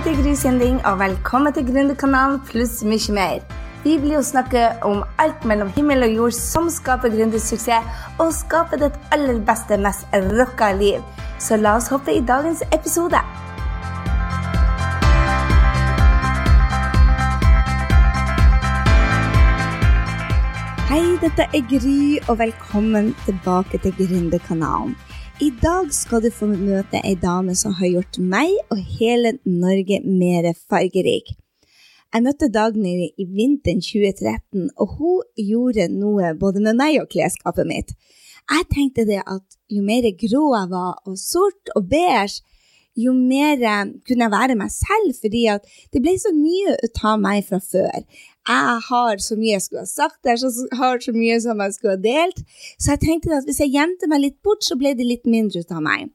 heter Gry Sinding, og velkommen til Gründerkanalen pluss mye mer. Vi blir jo snakke om alt mellom himmel og jord som skaper gründersuksess, og skaper ditt aller beste, mest rocka liv. Så la oss hoppe i dagens episode. Hei, dette er Gry, og velkommen tilbake til Gründerkanalen. I dag skal du få møte ei dame som har gjort meg og hele Norge mer fargerik. Jeg møtte Dagny i vinteren 2013, og hun gjorde noe både med meg og klesskapet mitt. Jeg tenkte det at jo mer grå jeg var, og sort og beige, jo mer kunne jeg være meg selv, fordi det ble så mye ut av meg fra før jeg har så mye jeg skulle ha sagt, jeg har så mye som jeg skulle ha delt. Så jeg tenkte at hvis jeg gjemte meg litt bort, så ble det litt mindre ut av meg.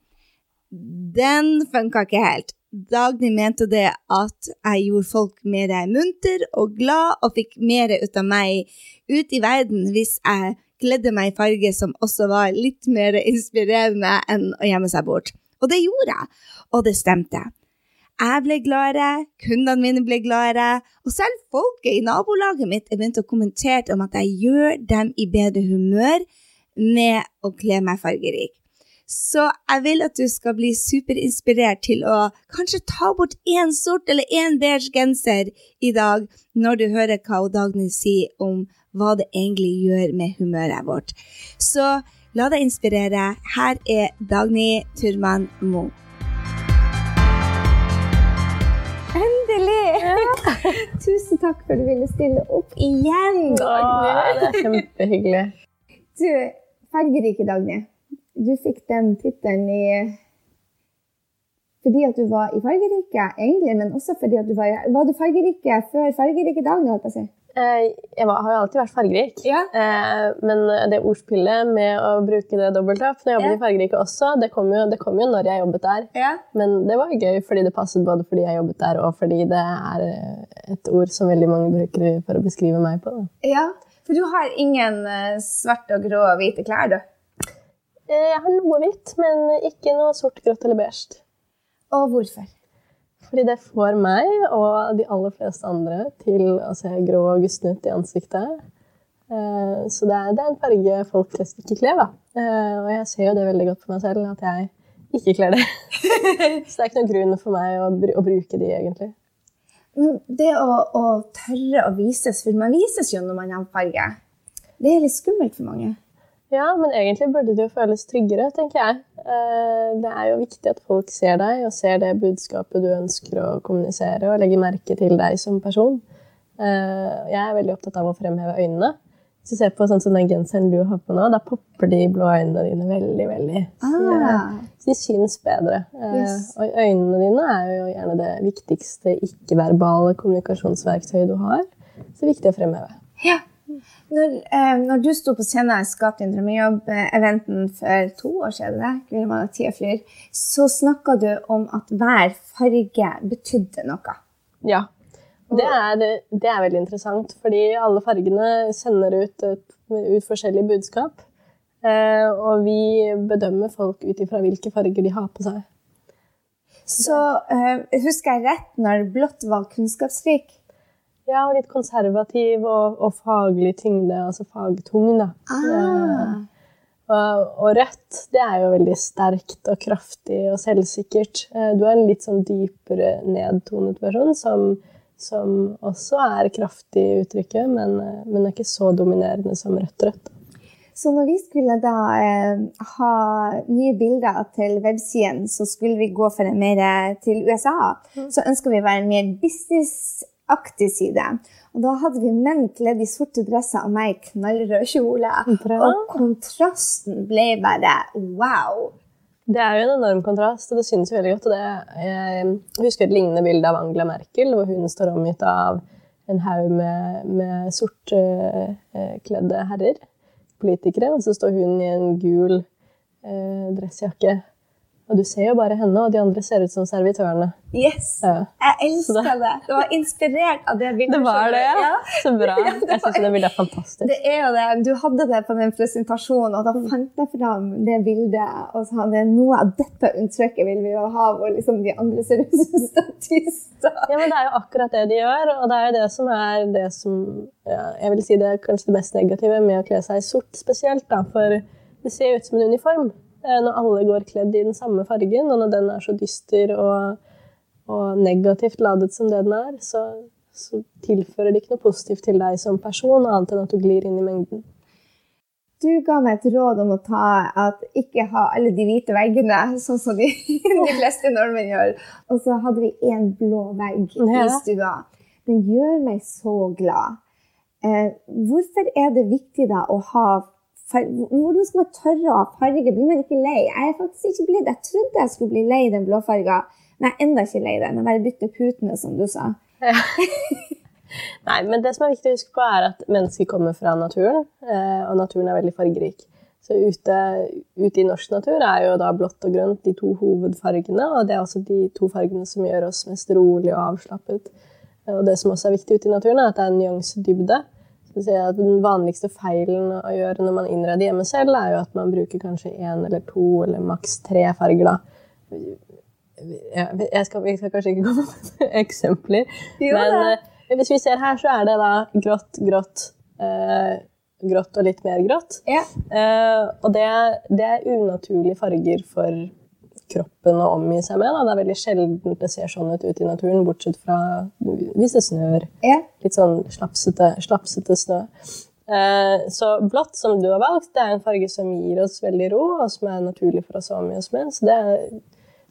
Den funka ikke helt. Dagny mente det at jeg gjorde folk mer munter og glad og fikk mer ut av meg ut i verden hvis jeg kledde meg i farge som også var litt mer inspirerende enn å gjemme seg bort. Og det gjorde jeg, og det stemte. Jeg ble gladere, kundene mine ble gladere, og selv folket i nabolaget mitt er begynt å kommentere om at jeg gjør dem i bedre humør med å kle meg fargerik. Så jeg vil at du skal bli superinspirert til å kanskje ta bort én sort eller én beige genser i dag, når du hører hva Dagny sier om hva det egentlig gjør med humøret vårt. Så la deg inspirere. Her er Dagny Turman Moe. Tusen takk for at du ville stille opp igjen, Dagny. Det er kjempehyggelig. Du, fargerike Dagny. Du fikk den tittelen i fordi at du var i Fargerike, egentlig, men også fordi at du var Var du fargerike før Fargerike Dagny, holdt på å si? Eh, jeg har jo alltid vært fargerik. Ja. Eh, men det ordspillet med å bruke det dobbelt opp når jeg jobbet ja. i Fargerike også, det kom, jo, det kom, jo, når jeg jobbet der. Ja. Men det var gøy fordi det passet både fordi jeg jobbet der, og fordi det er et ord som veldig mange bruker for å beskrive meg på. Da. Ja, For du har ingen eh, svarte og grå og hvite klær, du? Jeg har noe hvitt, men ikke noe sort, grått eller beige. Og hvorfor? Fordi det får meg og de aller fleste andre til å se grå og gusten ut i ansiktet. Eh, så det er, en farge folk flest ikke kler. da. Eh, og jeg ser jo det veldig godt på meg selv at jeg ikke kler det. så det er ikke noen grunn for meg å, å bruke de, egentlig. Det å, å, tørre å vises, for man vises jo når man har farge, det er litt skummelt for mange. Ja, men egentlig burde det jo føles tryggere, tenker jeg. Eh, det er jo viktig at folk ser deg og ser det budskapet du ønsker å kommunisere, og legger merke til deg som person. Eh, jeg er veldig opptatt av å fremheve øynene. Hvis du ser på sånn som den genseren du har på nå, da popper de blå øynene dine veldig. veldig. Ah. Så de syns bedre. Eh, yes. Og øynene dine er jo gjerne det viktigste ikke-verbale kommunikasjonsverktøyet du har. Så det er viktig å fremheve. Når, eh, når, du sto på scenen i Skap din drømmejobb-eventen for to år siden, flyr, så snakka du om at hver farge betydde noe. Ja. Det er, det er, veldig interessant, fordi alle fargene sender ut, ut forskjellige budskap. Eh, og vi bedømmer folk ut ifra hvilke farger de har på seg. Så eh, husker jeg rett når blått var kunnskapsrik? Ja, og litt konservativ og, og faglig tyngde, altså fagtung, da. Ah. Og, og, rødt, det er jo veldig sterkt og kraftig og selvsikkert. Eh, du er en litt sånn dypere nedtonet versjon som, som også er kraftig i uttrykket, men, eh, men er ikke så dominerende som rødt-rødt. Så når vi skulle da eh, ha nye bilder til websiden, så skulle vi gå for en mer til USA. Mm. Så ønska vi å være mer business aktig side. Og da hadde vi menn kledd i sorte dresser og meg i knallrød kjole. Bra. Og kontrasten ble bare wow. Det er jo en enorm kontrast, og det synes jo veldig godt. Det, jeg husker et lignende bilde av Angela Merkel, hvor hun står omgitt av en haug med, med sortkledde uh, herrer, politikere, og så står hun i en gul uh, dressjakke Og du ser jo bare henne, og de andre ser ut som servitørene. Yes! Ja. Jeg elsker det. Det var inspirert av det bildet. Det var det, ja. Så bra. Ja, Jeg syns det bildet er fantastisk. Det er jo det. Du hadde det på den presentasjonen, og da fant jeg fram det bildet. Og sa det noe av dette unntrykket vil vi jo ha, hvor liksom de andre ser ut som statister. Ja, men Det er jo akkurat det de gjør, og det er jo det som er det som ja, Jeg vil si det er kanskje det mest negative med å kle seg i sort spesielt, da, for det ser ut som en uniform. Eh, Når alle går kledd i den samme fargen, og når den er så dyster og, og negativt ladet som det den er, så, så tilfører det ikke noe positivt til deg som person, annet enn at du glir inn i mengden. Du ga meg et råd om å ta at ikke ha alle de hvite veggene, sånn som de, de fleste nordmenn gjør. Og så hadde vi en blå vegg i stua. Den gjør meg så glad. Eh, hvorfor er det viktig da å ha? Hvordan skal man tørre å ha farge? Blir man ikke lei? Jeg er faktisk ikke blitt. Jeg trodde jeg skulle bli lei den blåfarga, men jeg er enda ikke lei den. Jeg bare bytter putene, som du sa. Nei, men det som er viktig å huske på, er at mennesker kommer fra naturen, eh, og naturen er veldig fargerik. Så ute, ute i norsk natur er jo da blått og grønt de to hovedfargene, og det er også de to fargene som gjør oss mest rolig og avslappet. Og det som også er viktig ute i naturen, er at det er en nyansedybde. Den vanligste feilen å gjøre når man innreder hjemme selv, er jo at man bruker kanskje én eller to eller maks tre farger. da. Jeg skal, jeg skal kanskje ikke komme med eksempler, Jo men eh, hvis vi ser her, så er det da grått, grått, uh, grått og litt mer grått. Ja. Uh, og det, det er unaturlige farger for kroppen å omgi seg med. Da. Det er veldig sjelden det ser sånn ut ute i naturen, bortsett fra hvis det snør. Ja. Litt sånn slapsete, slapsete snø. Eh, så blått, som du har valgt, det er en farge som gir oss veldig ro, og som er naturlig for oss å omgi oss med. Så det er,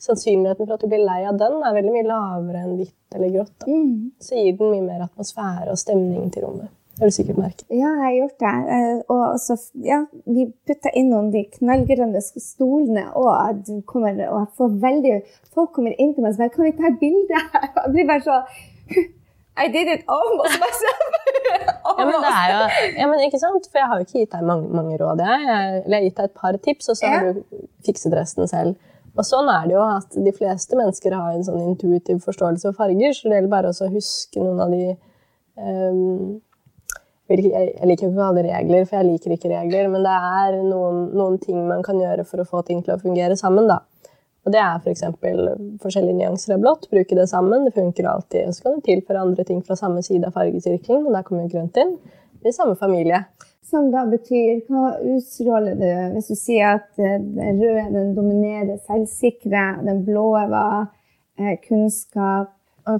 sannsynligheten for at du blir lei av den, er veldig mye lavere enn hvitt eller grått. Mm. Så gir den mye mer atmosfære og stemning til rommet. Har du sikkert merket. Ja, jeg har gjort det. Eh, Og så, ja, vi putta inn noen de knallgrønne stolene, og, du kommer, og veldig, folk kommer inn til meg og spør kan vi ta et bilde her. Jeg blir bare så I did it almost myself! Ja, men det er jo, ja, men ikke sant? For jeg har jo ikke gitt deg mange, mange råd. Jeg. Jeg, jeg har gitt deg et par tips, og så har du fikset resten selv. Og sånn er det jo at de fleste mennesker har en sånn intuitiv forståelse for farger, så det gjelder bare å huske noen av de ikke- Jeg liker ikke å kalle det regler, for jeg liker ikke regler, men det er noen, noen ting man kan gjøre for å få ting til å fungere sammen. da. Og det er f.eks. forskjellige nyanser av blått. Bruke det sammen. Det funker alltid. Så kan du tilføre andre ting fra samme side av fargesirkelen, og der kommer grønt inn. Er samme familie. Som da betyr Hva utstråler du hvis du sier at eh, den røde den dominerer selvsikre, den blå var eh, kunnskap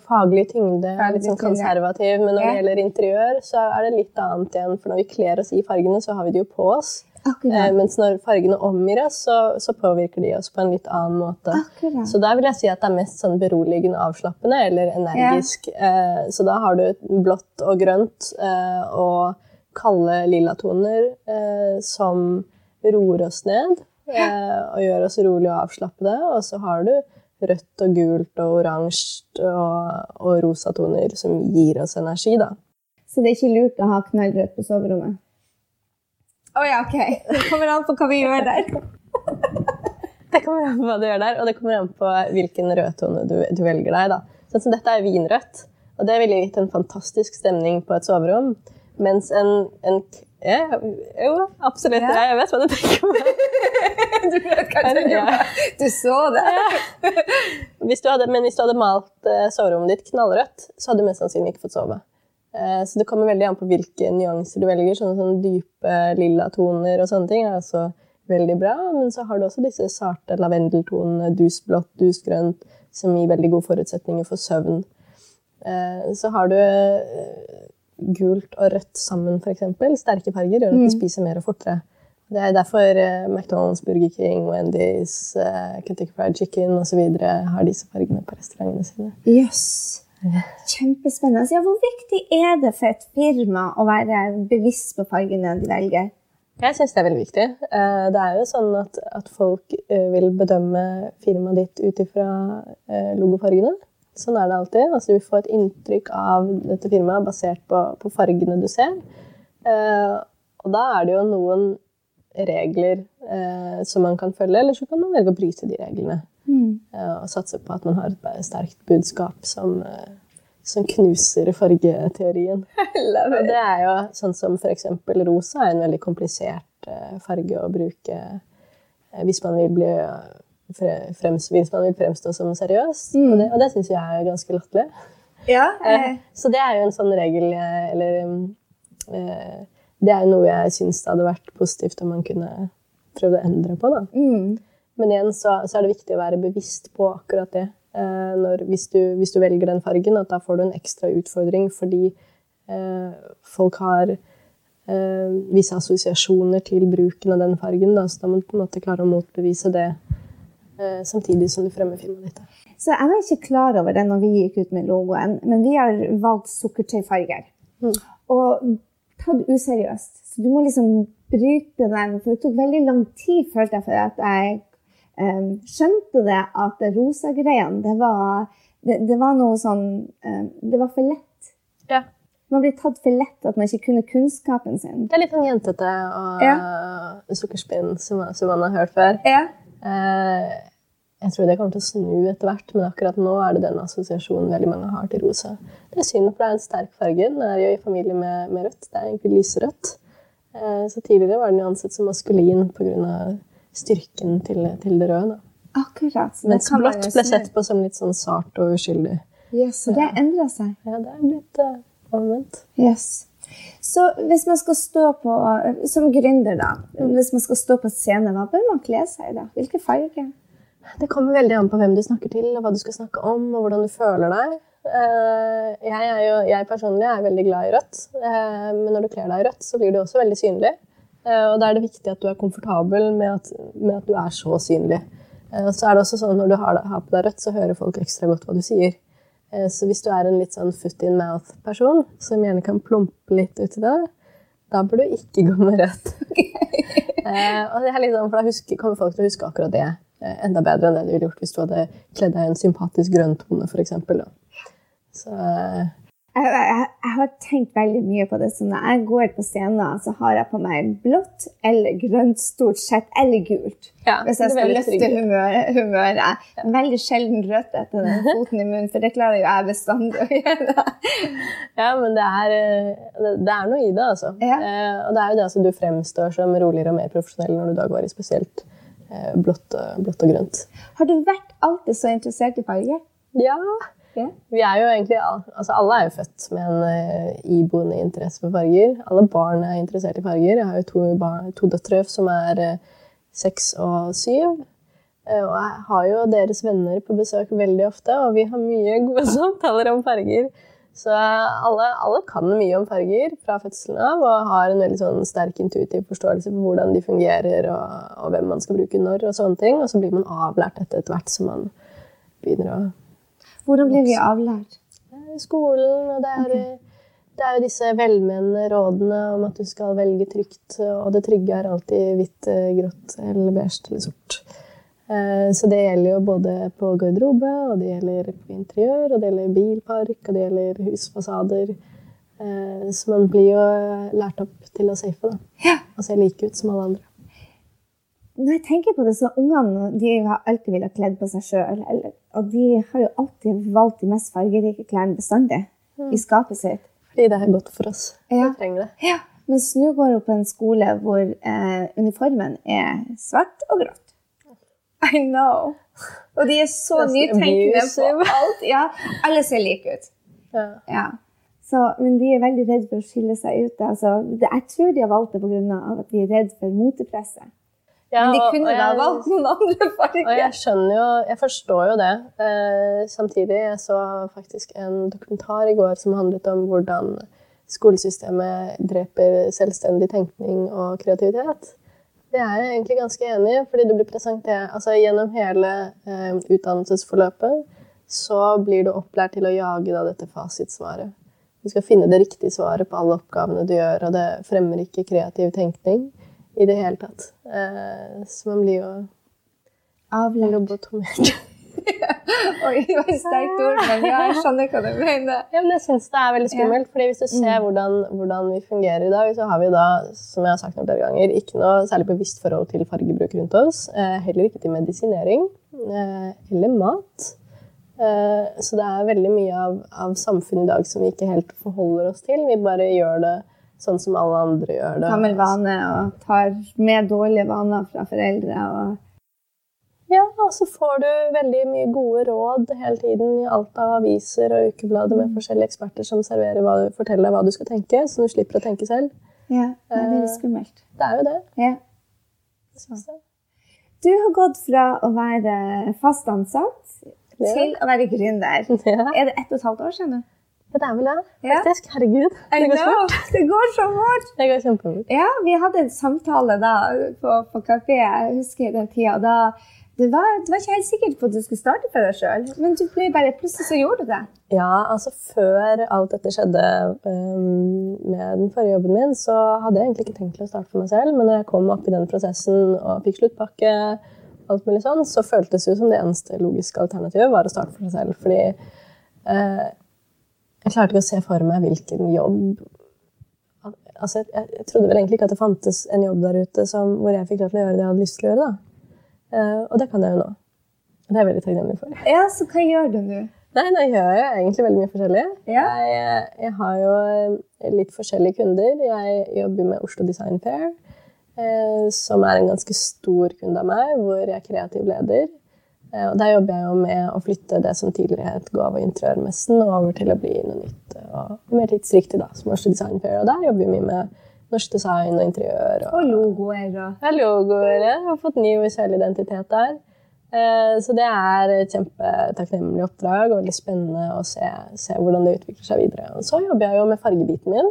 faglig tyngde er litt sånn konservativ, men når det gjelder interiør, så er det litt annet igjen. For når vi kler oss i fargene, så har vi det jo på oss. Eh, mens når fargene omgir oss, så, så påvirker de oss på en litt annen måte. Akkurat. Så der vil jeg si at det er mest sånn beroligende avslappende eller energisk. Eh, så da har du blått og grønt eh, og kalde lilla toner eh, som roer oss ned eh, og gjør oss rolig og avslappede. Og så har du rødt og gult og oransje og, og rosa toner som gir oss energi, da. Så det er ikke lurt å ha knallrødt på soverommet? Å ja, OK. Det kommer an på hva vi gjør der. Det kommer an på hva du gjør der, og det kommer an på hvilken rødtone du, du velger deg. da. Sånn som dette er vinrødt, og det ville gitt en fantastisk stemning på et soverom. Mens en, en ja, Jo, absolutt. Ja. Jeg vet hva du tenker på. Du vet hva jeg tenker Ja. på. Du så det? Hvis du hadde, men hvis du hadde malt eh, soverommet ditt knallrødt, så hadde du mest sannsynlig ikke fått sove. Eh, så det kommer veldig an på hvilke nyanser du velger. Sånne, sånne dype lilla toner og sånne ting er også veldig bra. Men så har du også disse sarte lavendeltonene, dusblått, dusgrønt, som gir veldig gode forutsetninger for søvn. Eh, så har du gult og rødt sammen, f.eks. Sterke farger gjør at de spiser mer og fortere. Det er derfor eh, McDonald's, Burger King, Wendy's, uh, Kentucky Fried Chicken osv. har disse fargene på restaurantene sine. Yes. Kjempespennende. Ja, hvor viktig er det for et firma å være bevisst på fargene de velger? Jeg syns det er veldig viktig. Eh, Det er jo sånn at, at folk eh, vil bedømme firmaet ditt ut ifra eh, logofargene. Sånn er det alltid. Altså, du får et inntrykk av dette firmaet basert på, på fargene du ser. Eh, Og da er det jo noen regler eh, som man kan følge, eller så kan man velge å bryte de reglene. Mm. Eh, og satse på at man har et sterkt budskap som, eh, som knuser fargeteorien. Og det er jo sånn som eksempel rosa er en veldig komplisert eh, farge å bruke hvis man vil bli frems, hvis man vil fremstå som seriøs. Mm. Og det, og det syns jeg er ganske latterlig. Ja, Eh, Så det er jo en sånn regel Eller eh, det er noe jeg syns hadde vært positivt om man kunne prøvd å endre på. da. mm. Men igjen så, så er det viktig å være bevisst på akkurat det. Eh, når, hvis, du, hvis du velger den fargen, at da får du en ekstra utfordring fordi eh, folk har eh, visse assosiasjoner til bruken av den fargen. Da, så da må du på en måte klare å motbevise det samtidig som du fremmer firmaet ditt. Så jeg var ikke klar over det når vi gikk ut med logoen, men vi har valgt sukkertøyfarger. Mm. Og tatt useriøst. Så du må liksom bryte den. For det tok veldig lang tid, følte jeg, for at jeg um, skjønte det at det rosa greiene, det var, det, det var noe sånn um, Det var for lett. Ja. Man blir tatt for lett at man ikke kunne kunnskapen sin. Det er litt sånn jentete og sukkerspinn som, som man har hørt før. Ja. Eh, jeg tror det kommer til å snu etter hvert, men akkurat nå er det den assosiasjonen veldig mange har til rosa. Det er synd, for det er en sterk farge. Den er jo i familie med, med rødt. Det er egentlig lyserødt. Eh, så tidligere var den jo ansett som maskulin pga. styrken til, til det røde. Da. Akkurat. Mens blått ble sett på som litt sånn sart og uskyldig. Yes, så det endra seg. Ja, det er blitt uh, omvendt. Yes. Så hvis man skal stå på, som gründer, da, hvis man skal stå på scene, hva bør man kle seg i da? Hvilke farger? Det kommer veldig an på hvem du snakker til, og hva du skal snakke om, og hvordan du føler deg. Eh, Jeg, er jo, jeg personlig er veldig glad i rødt, eh, men når du kler deg i rødt, så blir du også veldig synlig. Eh, Og da er det viktig at du er komfortabel med at, med at du er så synlig. Og så er det også sånn Når du har på deg rødt, så hører folk ekstra godt hva du sier. Eh, Så hvis du er en litt sånn foot in mouth-person, som gjerne kan plumpe litt uti det, da bør du ikke gå med rødt. Eh, og det er litt sånn, for Da husker, kommer folk til å huske akkurat det eh, enda bedre enn det du ville gjort hvis du hadde kledd deg i en sympatisk grønn tone, f.eks. Så Jeg, jeg, jeg har tenkt veldig mye på det. Så når jeg går på scenen, så har jeg på meg blått eller grønt stort sett, eller gult. ja, Hvis jeg skal løfte humøret. humøret. ja. Veldig sjelden rødt etter den foten i munnen, for det klarer jo jeg bestandig å gjøre. Ja, men det er, eh, det, er noe i det, altså. Ja. Eh, og det er jo det altså, du fremstår som roligere og mer profesjonell når du da går i spesielt eh, blått, blått og grønt. Har du vært alltid så interessert i farger? Ja, Ja. Vi er jo egentlig, altså Alle er jo født med en eh, iboende interesse for farger. Alle barn er interessert i farger. Jeg har jo to, barn, to døtre som er eh, seks og syv. Eh, og jeg har jo deres venner på besøk veldig ofte, og vi har mye gode samtaler om farger. Så alle, alle kan mye om farger fra fødselen av og har en veldig sånn sterk intuitiv forståelse for hvordan de fungerer og, og hvem man skal bruke når. Og sånne ting. Og så blir man avlært etter hvert som man begynner å Hvordan blir vi avlært? skolen, og det er, det er jo disse velmenende rådene om at du skal velge trygt, og det trygge er alltid hvitt, eh, grått eller beige eller sort. Eh, Så det gjelder jo både på garderobe, og det gjelder på interiør, og det gjelder bilpark, og det gjelder husfasader. Eh, Så man blir jo lært opp til å safe, da. Og se like ut som alle andre. Når jeg tenker på det, så Ungene de har alltid villet kledd på seg sjøl. Og de har jo alltid valgt de mest fargerike klærne bestandig i skapet sitt. Fordi det er godt for oss. Ja. Vi trenger det. Ja. Mens nå går hun på en skole hvor eh, uniformen er svart og grått. I know. Og de er så nytenkende på alt. Ja, alle ser like ut. Ja. Ja. Så, men de er veldig redd for å skille seg ut. Altså, det, jeg tror de har valgt det pga. at de er redd for motepresset. Ja, Men de og- kunne og da jeg- valgt noen andre farger. Og jeg skjønner jo, jeg forstår jo det. Eh, samtidig, jeg så faktisk en dokumentar i går som handlet om hvordan skolesystemet dreper selvstendig tenkning og kreativitet. Det er jeg egentlig ganske enig i, fordi du blir presentert altså Gjennom hele eh, utdannelsesforløpet så blir du opplært til å jage da, dette fasitsvaret. Du skal finne det riktige svaret på alle oppgavene du gjør, og det fremmer ikke kreativ tenkning i det hele tatt. Eh, så man blir jo Avlært. lobotomert. Oi, det var et sterkt ord, men ja, jeg skjønner hva du mener. Ja, men jeg synes det er veldig skummelt, fordi Hvis du ser Mm. hvordan, hvordan vi fungerer i dag, så har vi da, som jeg har sagt noen flere ganger, ikke noe særlig bevisst forhold til fargebruk rundt oss. Eh, heller ikke til medisinering eh, eller mat. Så det er veldig mye av, av samfunnet i dag som vi ikke helt forholder oss til. Vi bare gjør det sånn som alle andre gjør det. Gammel vane og tar med dårlige vaner fra foreldre. og Ja, og så får du veldig mye gode råd hele tiden i alt av aviser og ukeblader med forskjellige eksperter som serverer hva, forteller deg hva du skal tenke, så du slipper å tenke selv. Ja, det er veldig Eh, skummelt. Det er jo det. Ja. synes. Du har gått fra å være fast ansatt Ja. til å være gründer. Ja, Er det ett og et halvt år siden? Det er vel det. Ja. Faktisk. Herregud. Det går fort. Det går så fort! Det går kjempefort. Ja, vi hadde en samtale da på, på kafé, jeg husker den tida. Da du var, du var ikke helt sikker på at du skulle starte for deg sjøl, men du ble bare, plutselig så gjorde du det. Ja, altså Før alt dette skjedde um, med den forrige jobben min, så hadde jeg egentlig ikke tenkt til å starte for meg selv. Men når jeg kom opp i den prosessen og fikk sluttpakke, alt mulig sånn, så føltes det jo som det eneste logiske alternativet var å starte for seg selv. Fordi eh, jeg klarte ikke å se for meg hvilken jobb altså, jeg, jeg trodde vel egentlig ikke at det fantes en jobb der ute som, hvor jeg fikk lov til å gjøre det jeg hadde lyst til å gjøre. Eh, og det kan jeg jo nå. Det er jeg veldig takknemlig for. Ja, så hva gjør du nå? Nei, nå gjør jeg egentlig veldig mye forskjellig. Ja. Jeg, jeg har jo eh, litt forskjellige kunder. Jeg jobber med Oslo Design Fair, eh, som er en ganske stor kunde av meg, hvor jeg er kreativ leder. Eh, og der jobber jeg jo med å flytte det som tidligere het og interiørmessen, over til å bli noe nytt og mer tidsriktig, da, som Oslo Design Fair. Og der jobber vi mye med norsk design og interiør. Og logoer og Ja, logoer. Jeg har fått ny visuell identitet der. Eh, Så det er et kjempetakknemlig oppdrag og veldig spennende å se, se hvordan det utvikler seg videre. Og så jobber jeg jo med fargebiten min,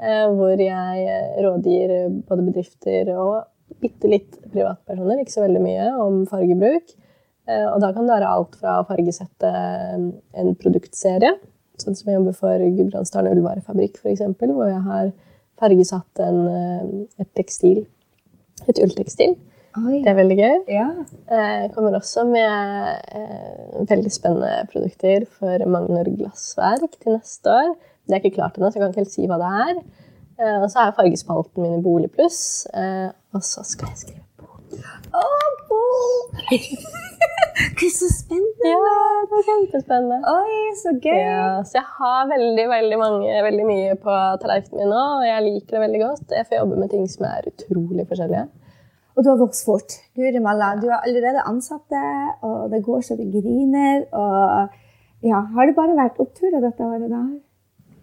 eh, hvor jeg rådgir både bedrifter og bitte litt privatpersoner, ikke så veldig mye, om fargebruk. Eh, Og da kan det være alt fra å fargesette en produktserie, sånn som jeg jobber for Gudbrandsdalen Ullvarefabrikk, f.eks., hvor jeg har fargesatt en, eh, et tekstil, et ulltekstil. Oi. Det er veldig gøy. Ja. Eh, Jeg kommer også med eh, veldig spennende produkter for Magnor Glassverk til neste år. Det er ikke klart ennå, så jeg kan ikke helt si hva det er. Eh, og så har jeg fargespalten min i Boligpluss. Eh, og så skal jeg skrive. Å, Bo! Gud, så spennende! Ja, det er kjempespennende. Oi, så gøy! Ja, så jeg har veldig, veldig, mange, veldig mye på tallerkenen min nå, og jeg liker det veldig godt. Jeg får jobbe med ting som er utrolig forskjellige. Og du har vokst fort. Guri malla, du har allerede ansatte, og det går så det griner. Og ja, har det bare vært oppturer dette året da?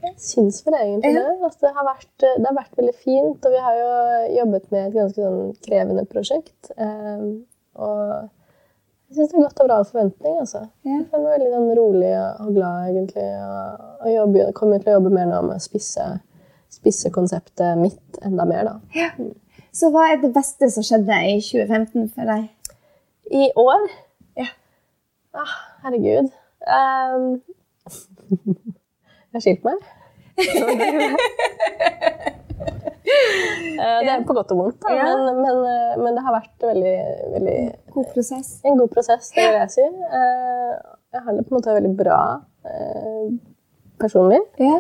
Jeg syns vel egentlig Ja. det. Altså, det, har vært, det har vært veldig fint, og vi har jo jobbet med et ganske sånn krevende prosjekt. Um, og jeg syns det har gått over all forventning. Altså. Ja. Jeg føler meg veldig sånn rolig og glad, egentlig. Og, og jobbe, kommer til å jobbe mer nå med å spisse, spisse konseptet mitt enda mer, da. Så hva er det beste som skjedde i 2015 for deg? I år Ja. ah, Herregud. Um, jeg har skilt meg. Eh, det er på godt og vondt, da. Ja. Men, men, eh, men det har vært veldig, veldig God prosess. en god prosess, det vil jeg si. Eh, Jeg har det på en måte veldig bra personlig. Ja.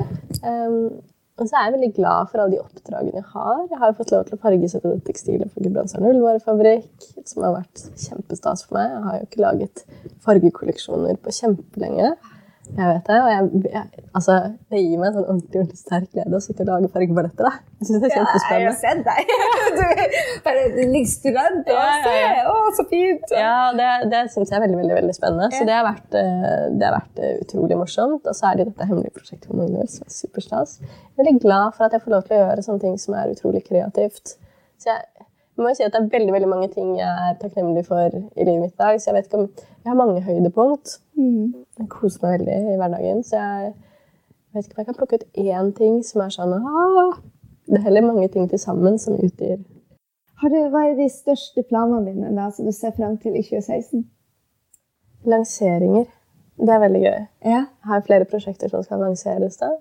Og så er jeg veldig glad for alle de oppdragene jeg har. Jeg har fått lov til å fargesette tekstilet for Gudbrandsdalen Ullvarefabrikk, som har vært kjempestas for meg. Jeg har jo ikke laget fargekolleksjoner på kjempelenge. Jeg vet det, og jeg, jeg, altså, det gir meg en sånn ordentlig, ordentlig sterk glede å sitte og lage fargeballetter. da. Jeg synes det er kjempespennende. jeg har sett deg. Du bare ligger student og Ja, ja, ja. se. Å, så fint! Ja, det, det syns jeg er veldig veldig, veldig spennende. Så det har vært, eh, det har vært eh, utrolig morsomt. Og så er det dette hemmelige prosjektet for Magnus, som er superstas. Jeg er veldig glad for at jeg får lov til å gjøre sånne ting som er utrolig kreativt. Så jeg, jeg må jo si at det er veldig veldig mange ting jeg er takknemlig for i livet mitt i dag. Så jeg vet ikke om Jeg har mange høydepunkt. Mm. Jeg koser meg veldig i hverdagen. Så jeg vet ikke om jeg kan plukke ut én ting som er sånn ah, Det er heller mange ting til sammen som utgir Har du, hva er de største planene dine da, som du ser frem til i 2016? lanseringer. Det er veldig gøy. Ja. Jeg har flere prosjekter som skal lanseres da.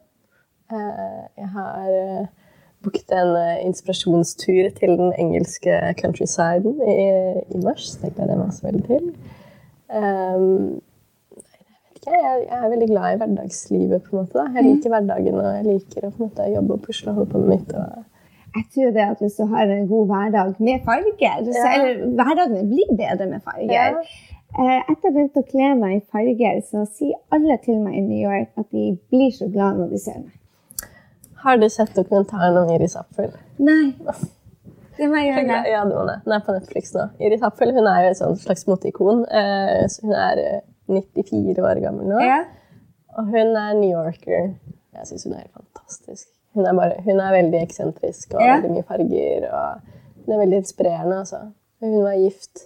Eh, Jeg har eh, booket en eh, inspirasjonstur til den engelske countrysiden i, i mars. Det gleder jeg meg også veldig til. Um, jeg, jeg, er veldig glad i hverdagslivet. på en måte. Da. Jeg Mm. liker hverdagen og jeg liker å på en måte, jobbe og pusle og holde på med mitt. Jeg tror det at hvis du har en god hverdag med farger, så, Ja. eller hverdagen blir bedre med farger. Ja. Eh, Etter jeg begynte å kle meg i farger, så sier alle til meg i New York at de blir så glad når de ser meg. Har du sett dokumentaren om Iris Apfel? Nei. Det må jeg gjøre. Ja, det var det. Den er på Netflix nå. Iris Apfel hun er jo et slags moteikon. Eh, hun er eh, 94 år gammel nå. Ja. Og hun er New Yorker. Jeg syns hun er helt fantastisk. Hun er, bare, hun er veldig eksentrisk og Ja. veldig mye farger. og Hun er veldig inspirerende. altså. Hun var gift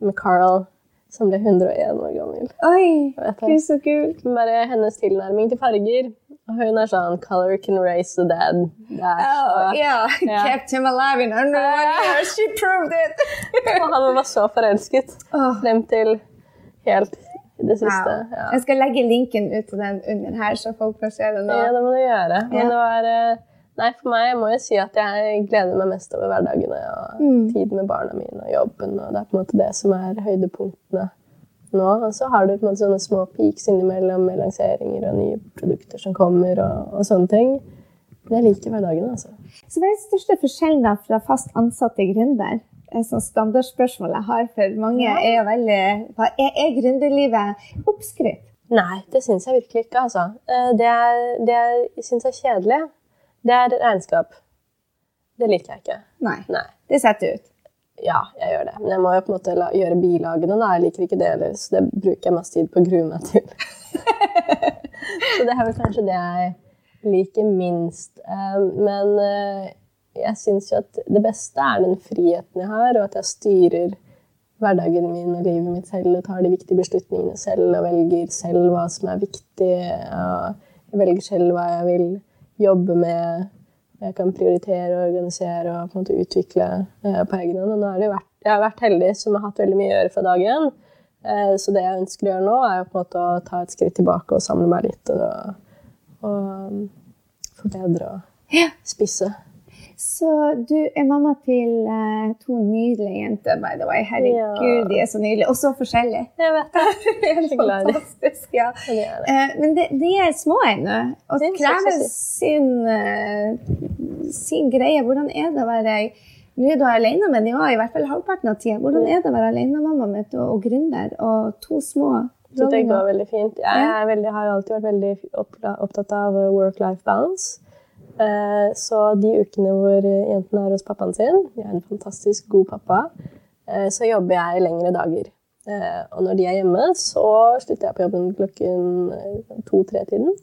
med Carl, som ble 101 år gammel. Oi, gud, så kult. Bare hennes tilnærming til farger. Hun er sånn 'Color can raise the dead'. Det er. Oh, yeah. Ja. Kept him alive in 101 years. She proved it. Og han var så forelsket Åh. frem til helt det siste. Wow. Ja. Jeg skal legge linken ut til den under her, så folk får se det nå. ja, det må du gjøre. Men Ja. det var eh, Nei, for meg må jeg si at jeg gleder meg mest over hverdagene og Mm. tiden med barna mine og jobben. og Det er på en måte det som er høydepunktene nå. Og så har du på en måte sånne små peaks innimellom med lanseringer og nye produkter som kommer og, og sånne ting. Men jeg liker hverdagen, altså. Så hva er den største forskjellen da fra fast ansatt til gründer? Et sånt standardspørsmål jeg har for mange er jo veldig hva Er, er gründerlivet oppskrytt? Nei, det syns jeg virkelig ikke. altså. Eh, Det, er, det jeg syns er kjedelig, det er regnskap. Det liker jeg ikke. Nei. Nei. Det setter ut. Ja, jeg gjør det. Men jeg må jo på en måte la, gjøre bilagene. da. Jeg liker ikke det heller, så det bruker jeg mest tid på å grue meg til. så det er vel kanskje det jeg liker minst. Eh, Men eh, jeg syns jo at det beste er den friheten jeg har, og at jeg styrer hverdagen min og livet mitt selv og tar de viktige beslutningene selv og velger selv hva som er viktig. og Jeg velger selv hva jeg vil jobbe med. Jeg kan prioritere og organisere og på en måte utvikle eh, på egen hånd. Nå har det vært, jeg har vært heldig som har hatt veldig mye å gjøre fra dag én. Eh, så det jeg ønsker å gjøre nå, er på en måte å ta et skritt tilbake og samle meg litt. Og, og forbedre og spisse. Så du er mamma til uh, to nydelige jenter, by the way. Herregud, Ja. de er så nydelige. Og så forskjellige. Jeg vet det. Helt fantastisk, ja. Eh, men de, de er små ennå, og er krever sin, uh, sin greie. Hvordan er det å være Nå er du alene med dem òg, i hvert fall halvparten av tida. Hvordan er det å være alenemamma med to, og gründer og to små Så det går dronninger? veldig fint. Jeg veldig, har alltid vært veldig opptatt av work-life balance. Eh, Så de ukene hvor jentene er hos pappaen sin, jeg er en fantastisk god pappa, eh, så jobber jeg lengre dager. Eh, Og når de er hjemme, så slutter jeg på jobben klokken to-tre-tiden.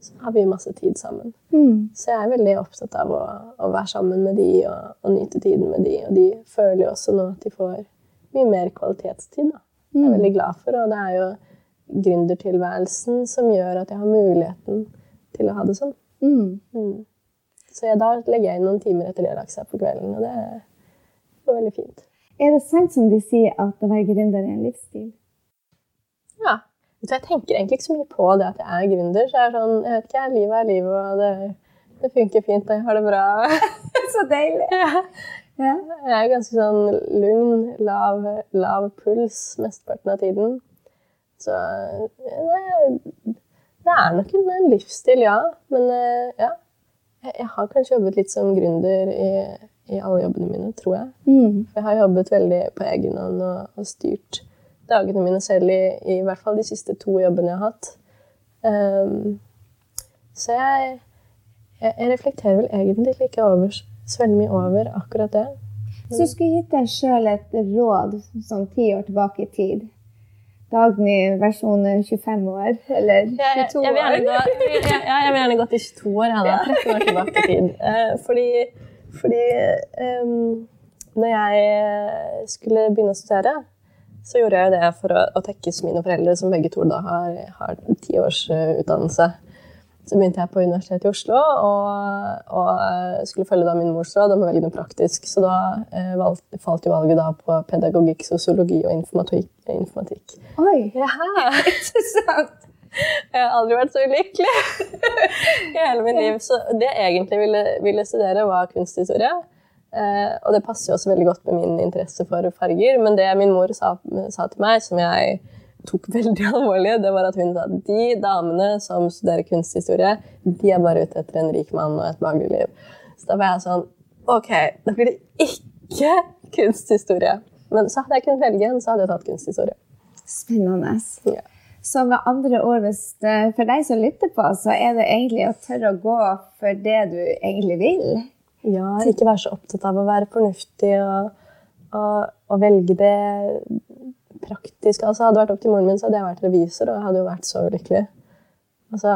Så har vi masse tid sammen. Mm. Så jeg er veldig opptatt av å, å være sammen med de og, og nyte tiden med de. Og de føler jo også nå at de får mye mer kvalitetstid. Da. Det er jeg veldig glad for, og det er jo gründertilværelsen som gjør at jeg har muligheten til å ha det sånn. Mm. Mm. Så jeg, da legger jeg inn noen timer etter det lagt seg på kvelden, og det går veldig fint. Er det sant som de sier, at å være gründer er en livsstil? Ja. Jeg tenker egentlig ikke så mye på det at jeg er gründer. så jeg er sånn, jeg vet ikke, Livet er livet, og det, det funker fint, og jeg har det bra. så deilig! Ja. Ja. Jeg er ganske sånn lugn, lav, lav puls mesteparten av tiden. Så det, det er nok en, en livsstil, ja. Men eh, ja. Jeg, har kanskje jobbet litt som gründer i, i alle jobbene mine, tror jeg. Mm. Jeg har jobbet veldig på egen hånd og, og styrt dagene mine selv i, i hvert fall de siste to jobbene jeg har hatt. Um, så jeg, jeg, jeg reflekterer vel egentlig ikke over, så veldig mye over akkurat det. Så du skulle gitt deg sjøl et råd sånn ti år tilbake i tid. Dagny versjon 25 år, eller 22 år. jeg, jeg, vil gjerne gå, jeg, jeg, vil gjerne gå til 22 år. Jeg da, 13 år tilbake i tid. Eh, fordi fordi um, når jeg skulle begynne å studere, så gjorde jeg det for å, å tekkes mine foreldre, som begge to da har, har ti års eh, utdannelse. Så begynte jeg på Universitetet i Oslo og, og skulle følge da min mors råd om å velge noe praktisk. Så da eh, valgt, falt jo valget da på pedagogikk, sosiologi og informatikk. informatikk. Oi, Ja. interessant! Jeg har aldri vært så ulykkelig i hele mitt liv. Så det jeg egentlig ville, ville studere, var kunsthistorie. Eh, og det passer jo også veldig godt med min interesse for farger. Men det min mor sa, sa til meg, som jeg tok veldig alvorlig, det var at hun sa at de damene som studerer kunsthistorie, de er bare ute etter en rik mann og et behagelig liv. Så da var jeg sånn Ok, da blir det ikke kunsthistorie. Men så hadde jeg kunnet velge en, så hadde jeg tatt kunsthistorie. Spennende. Ja. Så med andre ord, hvis det, for deg som lytter på, så er det egentlig å tørre å gå for det du egentlig vil. Ja, ikke være så opptatt av å være fornuftig og, og, og velge det praktiske. Altså, hadde det vært opp til moren min, så hadde jeg vært revisor, og hadde jo vært så ulykkelig. Altså,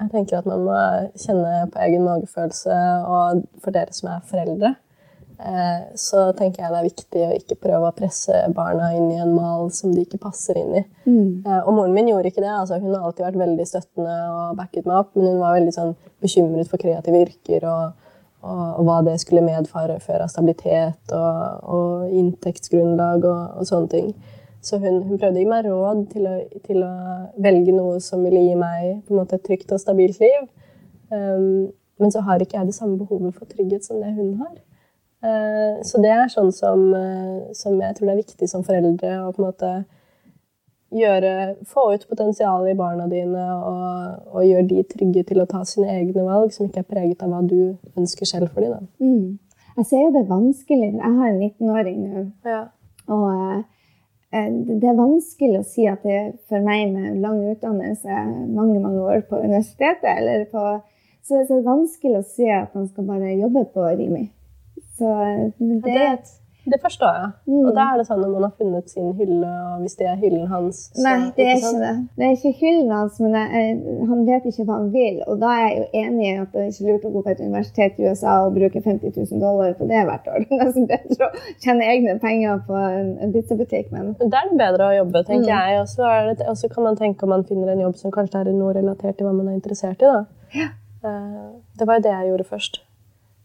jeg tenker at man må kjenne på egen magefølelse, og for dere som er foreldre, eh, så tenker jeg det er viktig å ikke prøve å presse barna inn i en mal som de ikke passer inn i. Eh, og moren min gjorde ikke det. Altså, hun har alltid vært veldig støttende og backet meg opp, men hun var veldig sånn, bekymret for kreative yrker og, og, og hva det skulle medføre av stabilitet og, og inntektsgrunnlag og sånne ting. Så hun, hun, prøvde å gi meg råd til å, til å, velge noe som ville gi meg på en måte, et trygt og stabilt liv. Um, men så har ikke jeg det samme behovet for trygghet som det hun har. Uh, så det er sånn som, uh, som, jeg tror det er viktig som foreldre å på en måte gjøre, få ut potensialet i barna dine og, og gjøre de trygge til å ta sine egne valg, som ikke er preget av hva du ønsker selv for dem. Mm. Jeg ser jo det er vanskelig. Jeg har en 19-åring nå. Ja. og uh, det er vanskelig å si at det for meg med lang utdannelse, mange mange år på universitetet eller på, Så det er vanskelig å si at man skal bare jobbe på Rimi. Så eh, det, ja, det, det forstår jeg. Mm. Og da er det sånn når man har funnet sin hylle, og hvis det er hyllen hans så, Nei, det er ikke, ikke det. Det er ikke hyllen hans, men jeg, han vet ikke hva han vil. Og da er jeg jo enig i at det er ikke lurt å gå på et universitet i USA og bruke 50 000 dollar på det hvert år. Det er nesten bedre å tjene egne penger på en, en pizzabutikk. Men da er det bedre å jobbe, tenker mm. jeg. Og så kan man tenke om man finner en jobb som kanskje er noe relatert til hva man er interessert i. da. Ja. Uh, det var jo det jeg gjorde først.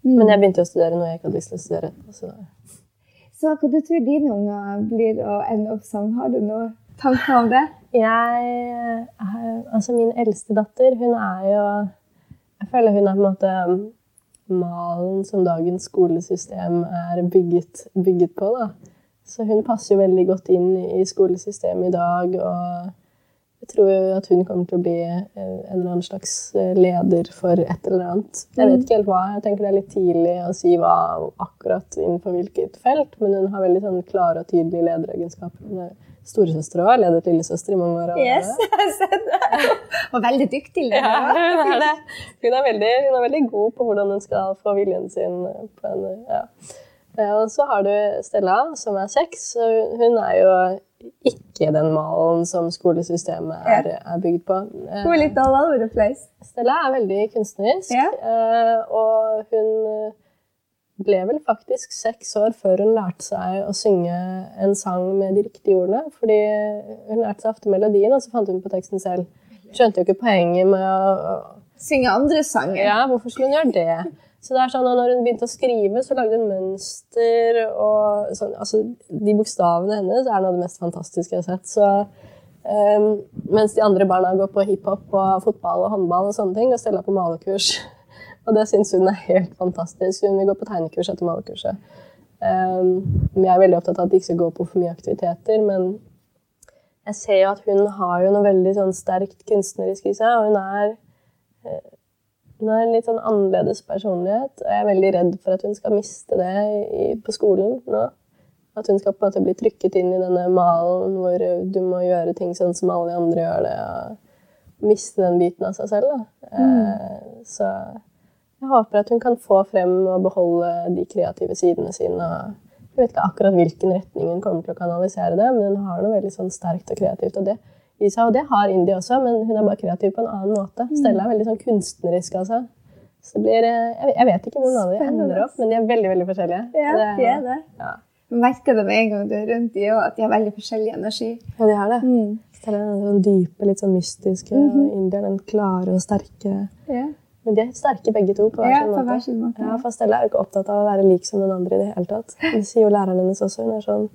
Mm. Men jeg begynte å studere noe jeg ikke hadde lyst til å studere. Så så hva du tror dine unger blir å ende opp som? Har du noen tanker om det? Jeg Altså, min eldste datter, hun er jo Jeg føler hun er på en måte malen som dagens skolesystem er bygget, bygget på. da. Så hun passer jo veldig godt inn i skolesystemet i dag. og jeg tror at hun kommer til å bli eh, en eller annen slags eh, leder for et eller annet. Jeg vet mm. ikke helt hva. Jeg tenker Det er litt tidlig å si hva akkurat innenfor hvilket felt, men hun har veldig sånn klare og tydelige lederegenskaper. Er storesøster har ledet lillesøster i mange år. Yes, jeg har sett det. Og veldig dyktig leder. Ja, hun er det. Hun er, veldig, hun er veldig god på hvordan hun skal få viljen sin på en ja. Og så har du Stella, som er seks. Hun er jo ikke den malen som skolesystemet er, er bygd på. Hun er litt all over the place. Stella er veldig kunstnerisk. Eh, og hun eh, ble vel faktisk seks år før hun lærte seg å synge en sang med de riktige ordene. Fordi hun lærte seg ofte melodien, og så fant hun på teksten selv. Skjønte jo ikke poenget med å Synge andre sanger. Ja, hvorfor skulle hun gjøre det? Så det er sånn at når hun begynte å skrive, så lagde hun mønster og sånn, altså, De bokstavene hennes er noe av det mest fantastiske jeg har sett. Så, um, mens de andre barna går på hiphop og fotball og håndball og sånne ting, og Stella på malekurs. Og det syns hun er helt fantastisk. Hun vil gå på tegnekurs etter malekurset. Um, jeg er veldig opptatt av at de ikke skal gå på for mye aktiviteter, men jeg ser jo at hun har jo noe veldig sånn sterkt kunstnerisk i seg, og hun er uh, hun har en litt sånn annerledes personlighet, og jeg er veldig redd for at hun skal miste det i, på skolen nå. At hun skal på en måte bli trykket inn i denne malen hvor du må gjøre ting sånn som alle andre gjør det, og miste den biten av seg selv. Mm. Eh, så jeg håper at hun kan få frem og beholde de kreative sidene sine. Jeg vet ikke akkurat hvilken retning hun kommer til å kanalisere det, men hun har noe veldig sånn sterkt og kreativt. og det i seg. Og det har Indie også, men hun er bare kreativ på en annen måte. Mm. Stella er veldig sånn kunstnerisk. altså. Så det blir, eh, jeg vet ikke hvor noen av dem ender opp, men de er veldig veldig forskjellige. Ja, det, de er det. Ja. Merker det med en gang du er rundt de òg, at de har veldig forskjellig energi. Ja, de har det. Mm. Stella er den sånn dype, litt sånn mystiske, mm -hmm. og India den klare og sterke. Yeah. Men de er sterke begge to på hver ja, sin måte. Hver sin måte. Ja, for Stella er jo ikke opptatt av å være lik som den andre i det hele tatt. Det sier jo læreren hennes også. Hun er sånn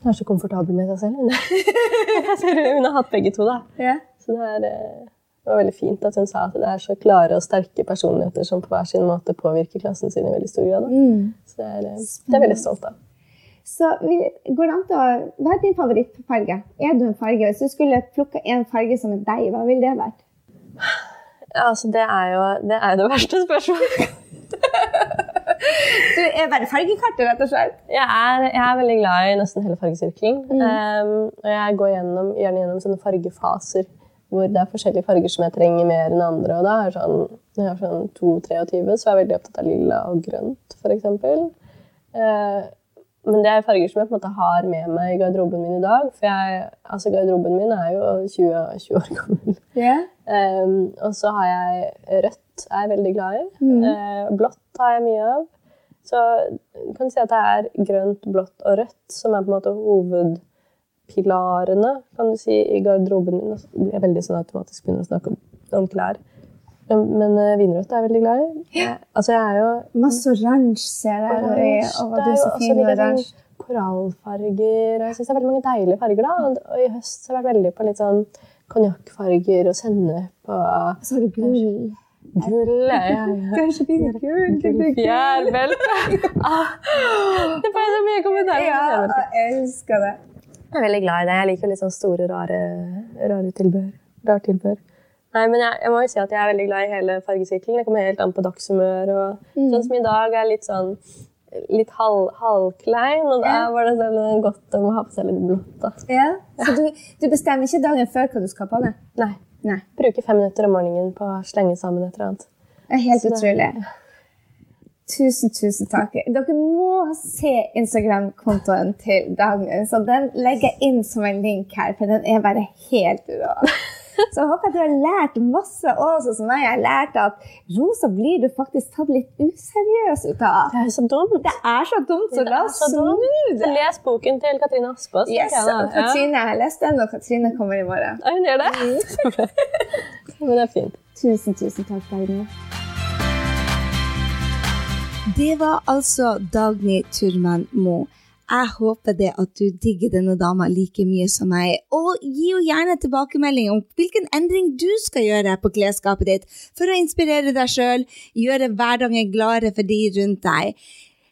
hun er så komfortabel med seg selv. Hun, har hatt begge to, da. Ja. Så det er, eh, Det var veldig fint at hun sa at det er så klare og sterke personligheter som på hver sin måte påvirker klassen sin i veldig stor grad. Mm. Så det er, eh, det er veldig stolt av. Så går det an til å, Hva er din favorittfarge? Er du en farge? Hvis du skulle plukke en farge som er deg, hva ville det vært? Ja, altså, det er jo det, er det verste spørsmålet. du er bare fargekartet, rett og slett? Jeg er, jeg er, veldig glad i nesten hele fargesirkelen. Mm. Um, jeg går gjennom, gjerne gjennom sånne fargefaser hvor det er forskjellige farger som jeg trenger mer enn andre. Og da er sånn, når jeg er sånn 2-23, så er jeg veldig opptatt av lilla og grønt, f.eks. Uh, men det er farger som jeg på en måte har med meg i garderoben min i dag. For jeg, altså garderoben min er jo 20, 20 år gammel. Yeah. Um, og så har jeg rødt, er jeg veldig glad i. Mm. Uh, blått har jeg mye av. Så du kan si at det er grønt, blått og rødt som er på en måte hovedpilarene kan du si, i garderoben min. Jeg er veldig sånn automatisk begynner å snakke om, om klær. Men uh, vinrødt er jeg veldig glad i. Ja. Altså, jeg er jo Masse oransje ser jeg. Oransje. Og det er jo også litt sånn korallfarger. Jeg syns det er veldig mange deilige farger. da. Og i høst har jeg vært veldig på litt sånn konjakkfarger og sennep og Så har du gull. Gull, ja. ja. Kanskje fine gull. Fjærbelte. ah, det får jeg så mye kommentarer Ja, jeg elsker det. Jeg er veldig glad i det. Jeg liker litt sånn store, rare, rare tilbehør. Rar tilbehør. Nei, men jeg, jeg, må jo si at jeg er veldig glad i hele fargesirkelen. Det kommer helt an på dagshumør. og mm. Sånn som i dag er litt sånn litt halv, halvklein, og da var det sånn godt å ha på seg litt blått. da. Ja, Så du, du, bestemmer ikke dagen før hva du skal ha på deg? Nei. Nei. Bruker fem minutter om morgenen på å slenge sammen et eller annet. Det er helt Så utrolig. Tusen, tusen takk. Dere må se Instagram-kontoen til Dagen. Så den legger jeg inn som en link her, for den er bare helt rå. Så jeg håper at du har lært masse også, som jeg har lært at rosa blir du faktisk tatt litt useriøs ut av. Det er så dumt. Det er så dumt, så la oss snu det. Les boken til Katrine Aspaas. Yes, Katrine, jeg har lest den, og Katrine kommer i morgen. Ja, hun gjør det? Mm. Men det er fint. Tusen, tusen takk, Dagny. Det var altså Dagny Turman Moe. Jeg håper det at du digger denne dama like mye som meg. Og gi jo gjerne tilbakemelding om hvilken endring du skal gjøre på klesskapet ditt for å inspirere deg sjøl, gjøre hverdagen gladere for de rundt deg.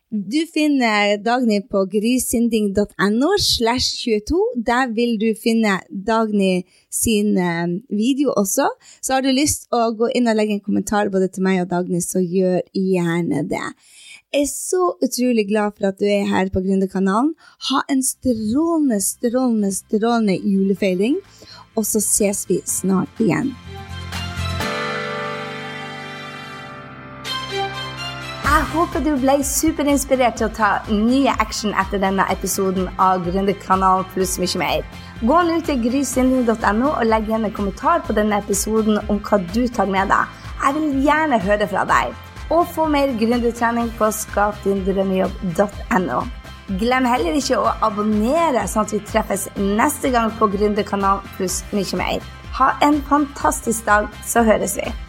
Du finner Dagny på grysynding.no slash 22. Der vil du finne Dagny sin eh, video også. Så har du lyst å gå inn og legge en kommentar både til meg og Dagny, så gjør gjerne det. Jeg er så utrolig glad for at du er her på Gründerkanalen. Ha en strålende, strålende, strålende julefeiring. Og så ses vi snart igjen. Jeg håper du ble superinspirert til å ta nye action etter denne episoden av Gründerkanalen pluss mye mer. Gå nå til grysynding.no og legg igjen en kommentar på denne episoden om hva du tar med deg. Jeg vil gjerne høre fra deg og få mer gründertrening på skapdindrømmejobb.no. Glem heller ikke å abonnere, sånn at vi treffes neste gang på Gründerkanalen pluss mye mer. Ha en fantastisk dag, så høres vi.